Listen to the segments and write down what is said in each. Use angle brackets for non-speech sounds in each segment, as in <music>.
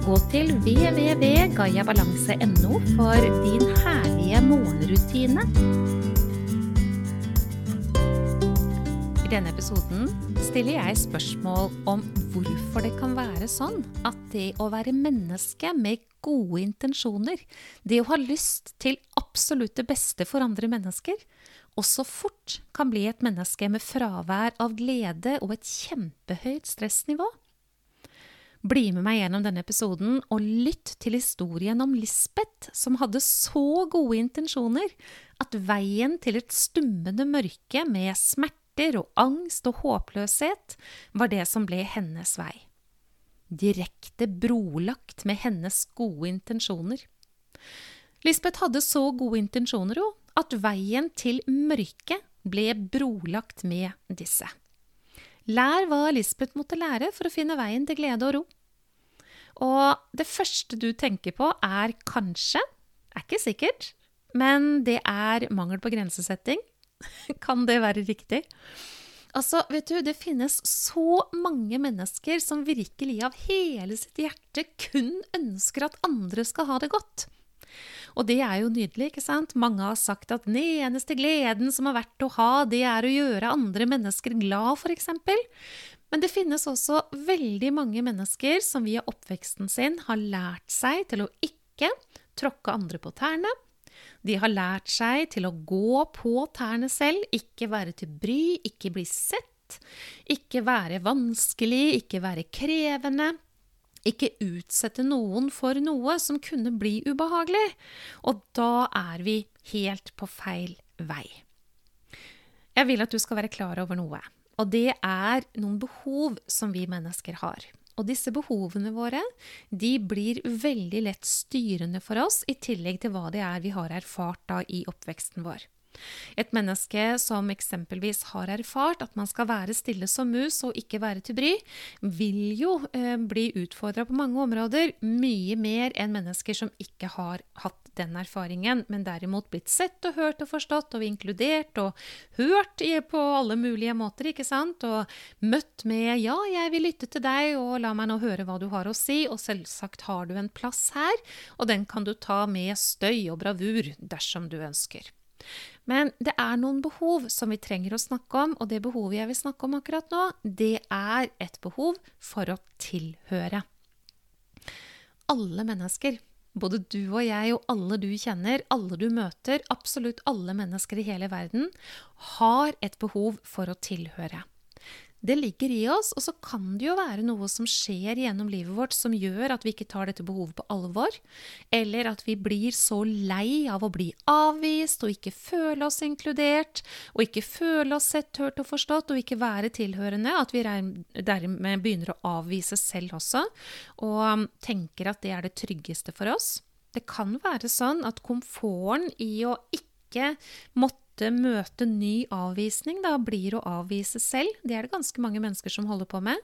Gå til www.gayabalanse.no for din herlige morgenrutine. I denne episoden stiller jeg spørsmål om hvorfor det kan være sånn at det å være menneske med gode intensjoner, det å ha lyst til absolutt det beste for andre mennesker, også fort kan bli et menneske med fravær av glede og et kjempehøyt stressnivå. Bli med meg gjennom denne episoden og lytt til historien om Lisbeth, som hadde så gode intensjoner at veien til et stummende mørke med smerter og angst og håpløshet var det som ble hennes vei. Direkte brolagt med hennes gode intensjoner. Lisbeth hadde så gode intensjoner, jo, at veien til mørket ble brolagt med disse. Lær hva Lisbeth måtte lære for å finne veien til glede og ro. Og det første du tenker på, er kanskje, er ikke sikkert, men det er mangel på grensesetting. <laughs> kan det være riktig? Altså, vet du, det finnes så mange mennesker som virkelig av hele sitt hjerte kun ønsker at andre skal ha det godt. Og det er jo nydelig, ikke sant? Mange har sagt at den eneste gleden som har vært å ha, det er å gjøre andre mennesker glad, f.eks. Men det finnes også veldig mange mennesker som via oppveksten sin har lært seg til å ikke tråkke andre på tærne. De har lært seg til å gå på tærne selv, ikke være til bry, ikke bli sett, ikke være vanskelig, ikke være krevende. Ikke utsette noen for noe som kunne bli ubehagelig. Og da er vi helt på feil vei. Jeg vil at du skal være klar over noe. Og det er noen behov som vi mennesker har. Og disse behovene våre de blir veldig lett styrende for oss, i tillegg til hva det er vi har erfart da i oppveksten vår. Et menneske som eksempelvis har erfart at man skal være stille som mus og ikke være til bry, vil jo eh, bli utfordra på mange områder, mye mer enn mennesker som ikke har hatt den erfaringen, men derimot blitt sett og hørt og forstått og inkludert og hørt på alle mulige måter, ikke sant, og møtt med 'ja, jeg vil lytte til deg, og la meg nå høre hva du har å si', og selvsagt har du en plass her, og den kan du ta med støy og bravur dersom du ønsker. Men det er noen behov som vi trenger å snakke om, og det behovet jeg vil snakke om akkurat nå, det er et behov for å tilhøre. Alle mennesker, både du og jeg og alle du kjenner, alle du møter, absolutt alle mennesker i hele verden, har et behov for å tilhøre. Det ligger i oss, og så kan det jo være noe som skjer gjennom livet vårt som gjør at vi ikke tar dette behovet på alvor, eller at vi blir så lei av å bli avvist og ikke føle oss inkludert, og ikke føle oss sett, hørt og forstått, og ikke være tilhørende, at vi dermed begynner å avvise selv også, og tenker at det er det tryggeste for oss. Det kan være sånn at komforten i å ikke måtte måte møte ny avvisning da, blir å avvise selv. Det er det ganske mange mennesker som holder på med.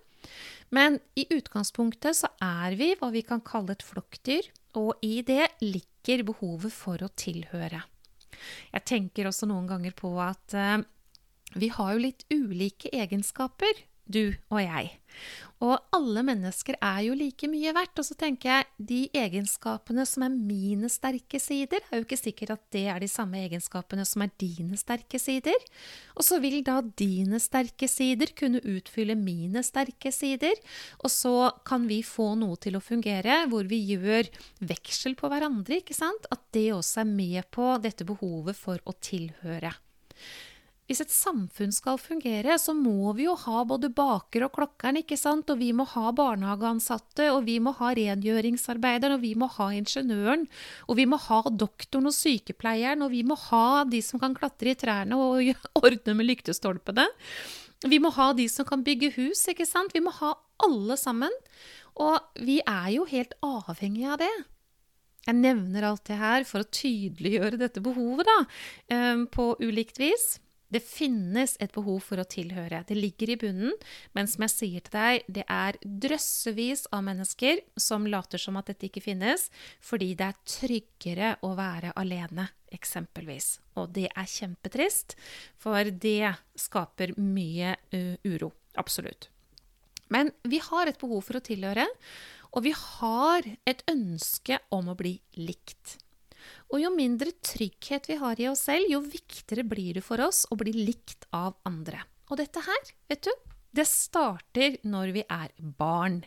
Men i utgangspunktet så er vi hva vi kan kalle et flokkdyr, og i det ligger behovet for å tilhøre. Jeg tenker også noen ganger på at uh, vi har jo litt ulike egenskaper du og jeg. Og alle mennesker er jo like mye verdt. Og så tenker jeg de egenskapene som er mine sterke sider, er jo ikke sikkert at det er de samme egenskapene som er dine sterke sider. Og så vil da dine sterke sider kunne utfylle mine sterke sider. Og så kan vi få noe til å fungere hvor vi gjør veksel på hverandre, ikke sant? At det også er med på dette behovet for å tilhøre. Hvis et samfunn skal fungere, så må vi jo ha både baker og klokkeren, ikke sant, og vi må ha barnehageansatte, og vi må ha rengjøringsarbeideren, og vi må ha ingeniøren, og vi må ha doktoren og sykepleieren, og vi må ha de som kan klatre i trærne og <laughs> ordne med lyktestolpene. Vi må ha de som kan bygge hus, ikke sant. Vi må ha alle sammen. Og vi er jo helt avhengige av det. Jeg nevner alt det her for å tydeliggjøre dette behovet da, eh, på ulikt vis. Det finnes et behov for å tilhøre. Det ligger i bunnen. Men som jeg sier til deg, det er drøssevis av mennesker som later som at dette ikke finnes, fordi det er tryggere å være alene, eksempelvis. Og det er kjempetrist, for det skaper mye uro. Absolutt. Men vi har et behov for å tilhøre, og vi har et ønske om å bli likt. Og jo mindre trygghet vi har i oss selv, jo viktigere blir det for oss å bli likt av andre. Og dette her, vet du, det starter når vi er barn.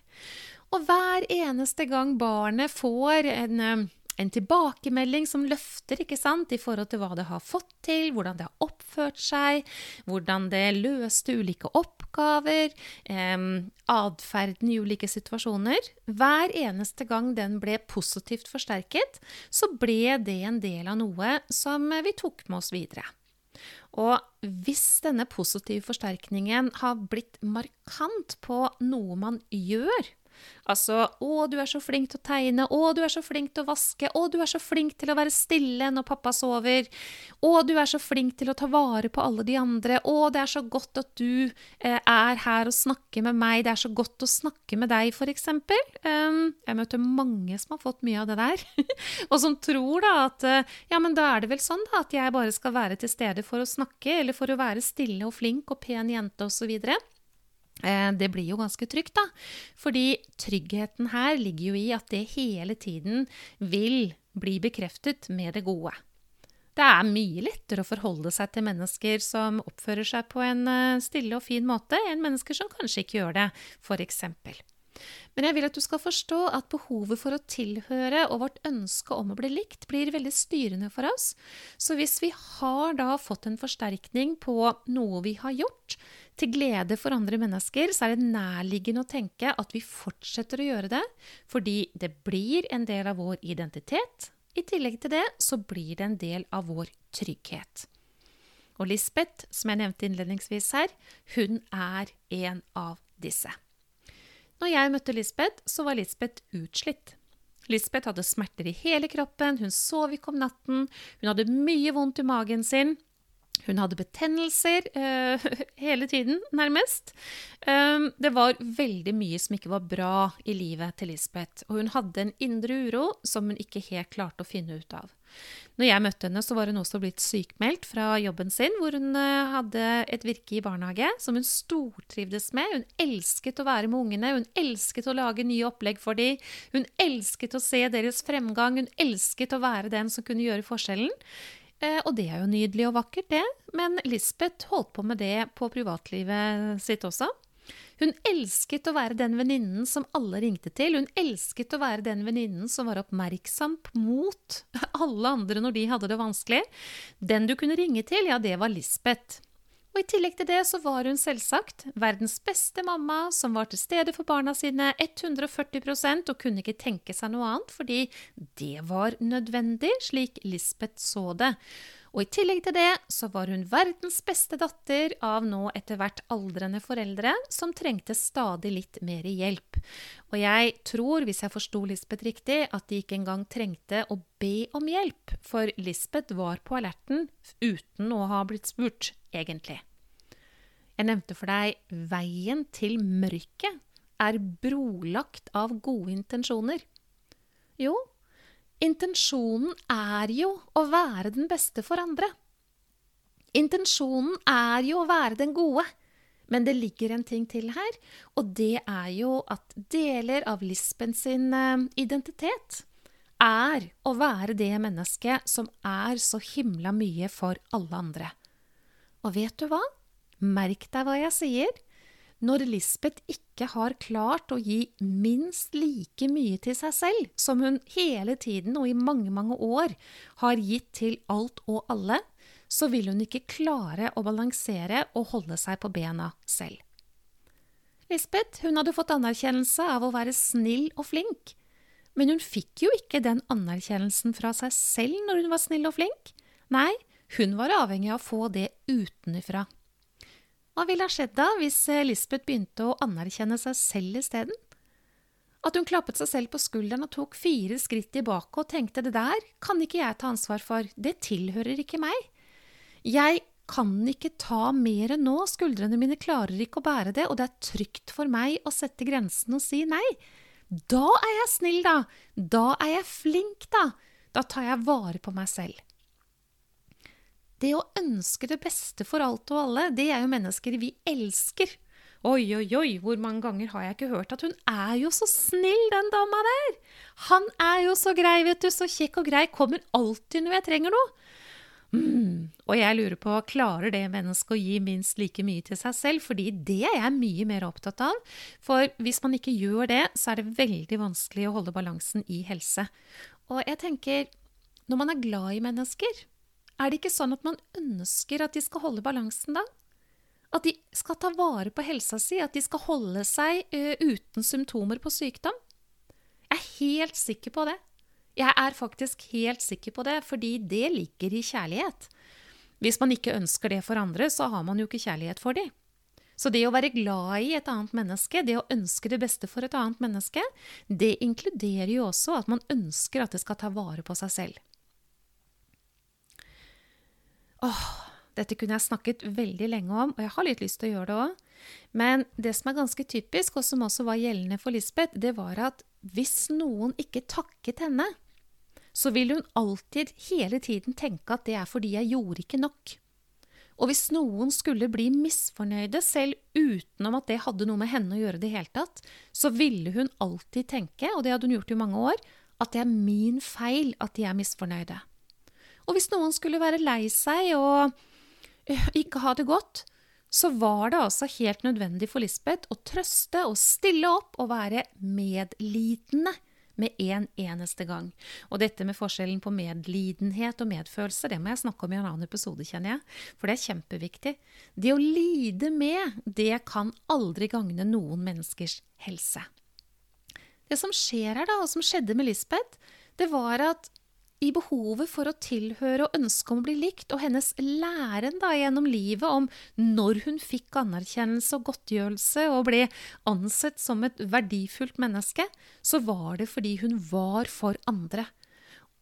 Og hver eneste gang barnet får en eh, en tilbakemelding som løfter ikke sant, i forhold til hva det har fått til, hvordan det har oppført seg, hvordan det løste ulike oppgaver, eh, atferden i ulike situasjoner. Hver eneste gang den ble positivt forsterket, så ble det en del av noe som vi tok med oss videre. Og hvis denne positive forsterkningen har blitt markant på noe man gjør, Altså 'Å, du er så flink til å tegne', 'Å, du er så flink til å vaske', 'Å, du er så flink til å være stille når pappa sover', 'Å, du er så flink til å ta vare på alle de andre', 'Å, det er så godt at du eh, er her og snakker med meg', 'Det er så godt å snakke med deg', eksempel. Um, jeg møter mange som har fått mye av det der, <laughs> og som tror da at ja, men da er det vel sånn da at jeg bare skal være til stede for å snakke, eller for å være stille og flink og pen jente osv. Eh, det blir jo ganske trygt, da. Fordi tryggheten her ligger jo i at det hele tiden vil bli bekreftet med det gode. Det er mye lettere å forholde seg til mennesker som oppfører seg på en eh, stille og fin måte, enn mennesker som kanskje ikke gjør det, f.eks. Men jeg vil at du skal forstå at behovet for å tilhøre og vårt ønske om å bli likt blir veldig styrende for oss. Så hvis vi har da fått en forsterkning på noe vi har gjort, til glede for andre mennesker, så er det nærliggende å tenke at vi fortsetter å gjøre det, fordi det blir en del av vår identitet. I tillegg til det så blir det en del av vår trygghet. Og Lisbeth, som jeg nevnte innledningsvis her, hun er en av disse. Når jeg møtte Lisbeth, så var Lisbeth utslitt. Lisbeth hadde smerter i hele kroppen, hun sov ikke om natten, hun hadde mye vondt i magen sin, hun hadde betennelser uh, <laughs> hele tiden, nærmest. Um, det var veldig mye som ikke var bra i livet til Lisbeth, og hun hadde en indre uro som hun ikke helt klarte å finne ut av. Når jeg møtte henne, så var hun også blitt sykmeldt fra jobben sin, hvor hun uh, hadde et virke i barnehage som hun stortrivdes med. Hun elsket å være med ungene, hun elsket å lage nye opplegg for dem. Hun elsket å se deres fremgang, hun elsket å være den som kunne gjøre forskjellen. Eh, og det er jo nydelig og vakkert, det. Men Lisbeth holdt på med det på privatlivet sitt også. Hun elsket å være den venninnen som alle ringte til. Hun elsket å være den venninnen som var oppmerksom mot <laughs> alle andre når de hadde det vanskelig. Den du kunne ringe til, ja, det var Lisbeth. Og I tillegg til det så var hun selvsagt verdens beste mamma som var til stede for barna sine 140 og kunne ikke tenke seg noe annet, fordi det var nødvendig, slik Lisbeth så det. Og i tillegg til det så var hun verdens beste datter av nå etter hvert aldrende foreldre som trengte stadig litt mer hjelp. Og jeg tror, hvis jeg forsto Lisbeth riktig, at de ikke engang trengte å be om hjelp, for Lisbeth var på alerten uten å ha blitt spurt, egentlig. Jeg nevnte for deg veien til mørket er brolagt av gode intensjoner. Jo, Intensjonen er jo å være den beste for andre. Intensjonen er jo å være den gode. Men det ligger en ting til her, og det er jo at deler av Lisben sin eh, identitet er å være det mennesket som er så himla mye for alle andre. Og vet du hva? Merk deg hva jeg sier. Når Lisbeth ikke har klart å gi minst like mye til seg selv som hun hele tiden og i mange, mange år har gitt til alt og alle, så vil hun ikke klare å balansere og holde seg på bena selv. Lisbeth hun hadde fått anerkjennelse av å være snill og flink, men hun fikk jo ikke den anerkjennelsen fra seg selv når hun var snill og flink. Nei, hun var avhengig av å få det utenfra. Hva ville ha skjedd da hvis eh, Lisbeth begynte å anerkjenne seg selv isteden? At hun klappet seg selv på skulderen og tok fire skritt tilbake og tenkte det der kan ikke jeg ta ansvar for, det tilhører ikke meg. Jeg kan ikke ta mer nå, skuldrene mine klarer ikke å bære det, og det er trygt for meg å sette grensen og si nei. Da er jeg snill, da. Da er jeg flink, da. Da tar jeg vare på meg selv. Det å ønske det beste for alt og alle, det er jo mennesker vi elsker. Oi, oi, oi, hvor mange ganger har jeg ikke hørt at hun er jo så snill, den dama der! Han er jo så grei, vet du, så kjekk og grei, kommer alltid når jeg trenger noe. Mm. Og jeg lurer på, klarer det mennesket å gi minst like mye til seg selv? Fordi det er jeg mye mer opptatt av. For hvis man ikke gjør det, så er det veldig vanskelig å holde balansen i helse. Og jeg tenker, når man er glad i mennesker, er det ikke sånn at man ønsker at de skal holde balansen da? At de skal ta vare på helsa si, at de skal holde seg uh, uten symptomer på sykdom? Jeg er helt sikker på det. Jeg er faktisk helt sikker på det, fordi det ligger i kjærlighet. Hvis man ikke ønsker det for andre, så har man jo ikke kjærlighet for dem. Så det å være glad i et annet menneske, det å ønske det beste for et annet menneske, det inkluderer jo også at man ønsker at det skal ta vare på seg selv. Åh, dette kunne jeg snakket veldig lenge om, og jeg har litt lyst til å gjøre det òg. Men det som er ganske typisk, og som også var gjeldende for Lisbeth, det var at hvis noen ikke takket henne, så vil hun alltid hele tiden tenke at det er fordi jeg gjorde ikke nok. Og hvis noen skulle bli misfornøyde, selv utenom at det hadde noe med henne å gjøre det hele tatt, så ville hun alltid tenke, og det hadde hun gjort i mange år, at det er min feil at de er misfornøyde. Og hvis noen skulle være lei seg og øh, ikke ha det godt, så var det altså helt nødvendig for Lisbeth å trøste og stille opp og være medlidende med en eneste gang. Og dette med forskjellen på medlidenhet og medfølelse, det må jeg snakke om i en annen episode, kjenner jeg. For det er kjempeviktig. Det å lide med, det kan aldri gagne noen menneskers helse. Det som skjer her, da, og som skjedde med Lisbeth, det var at i behovet for å tilhøre og ønske om å bli likt, og hennes læren da gjennom livet om når hun fikk anerkjennelse og godtgjørelse og ble ansett som et verdifullt menneske, så var det fordi hun var for andre.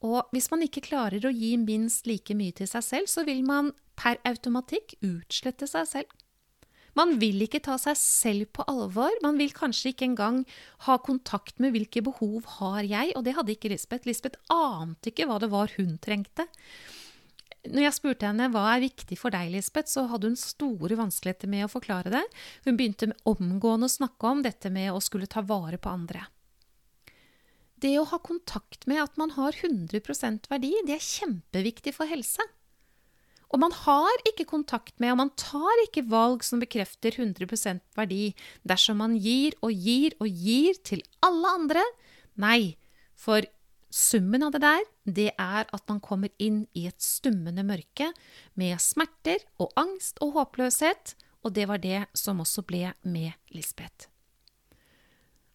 Og hvis man ikke klarer å gi minst like mye til seg selv, så vil man per automatikk utslette seg selv. Man vil ikke ta seg selv på alvor. Man vil kanskje ikke engang ha kontakt med hvilke behov har jeg, og det hadde ikke Lisbeth. Lisbeth ante ikke hva det var hun trengte. Når jeg spurte henne hva er viktig for deg, Lisbeth, så hadde hun store vanskeligheter med å forklare det. Hun begynte omgående å snakke om dette med å skulle ta vare på andre. Det å ha kontakt med at man har 100% verdi, det er kjempeviktig for helse. Og man har ikke kontakt med, og man tar ikke valg som bekrefter 100% verdi dersom man gir og gir og gir til alle andre. Nei, for summen av det der, det er at man kommer inn i et stummende mørke med smerter og angst og håpløshet, og det var det som også ble med Lisbeth.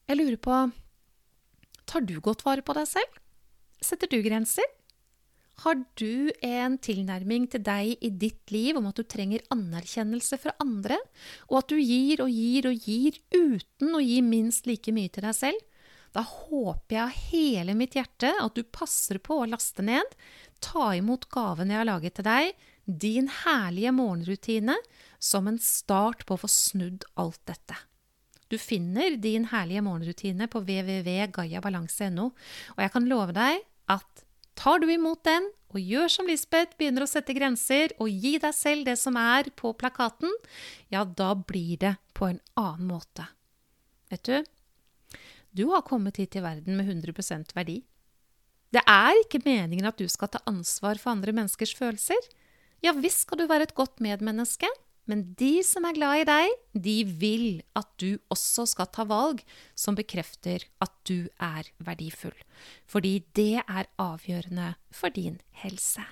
Jeg lurer på Tar du godt vare på deg selv? Setter du grenser? Har du en tilnærming til deg i ditt liv om at du trenger anerkjennelse fra andre, og at du gir og gir og gir uten å gi minst like mye til deg selv? Da håper jeg av hele mitt hjerte at du passer på å laste ned, ta imot gaven jeg har laget til deg, din herlige morgenrutine, som en start på å få snudd alt dette. Du finner din herlige morgenrutine på www.gayabalanse.no, og jeg kan love deg at Tar du imot den og gjør som Lisbeth, begynner å sette grenser og gi deg selv det som er på plakaten, ja, da blir det på en annen måte. Vet du, du har kommet hit i verden med 100% verdi. Det er ikke meningen at du skal ta ansvar for andre menneskers følelser. Ja visst skal du være et godt medmenneske, men de som er glad i deg, de vil at du også skal ta valg som bekrefter at du er verdifull. Fordi det er avgjørende for din helse.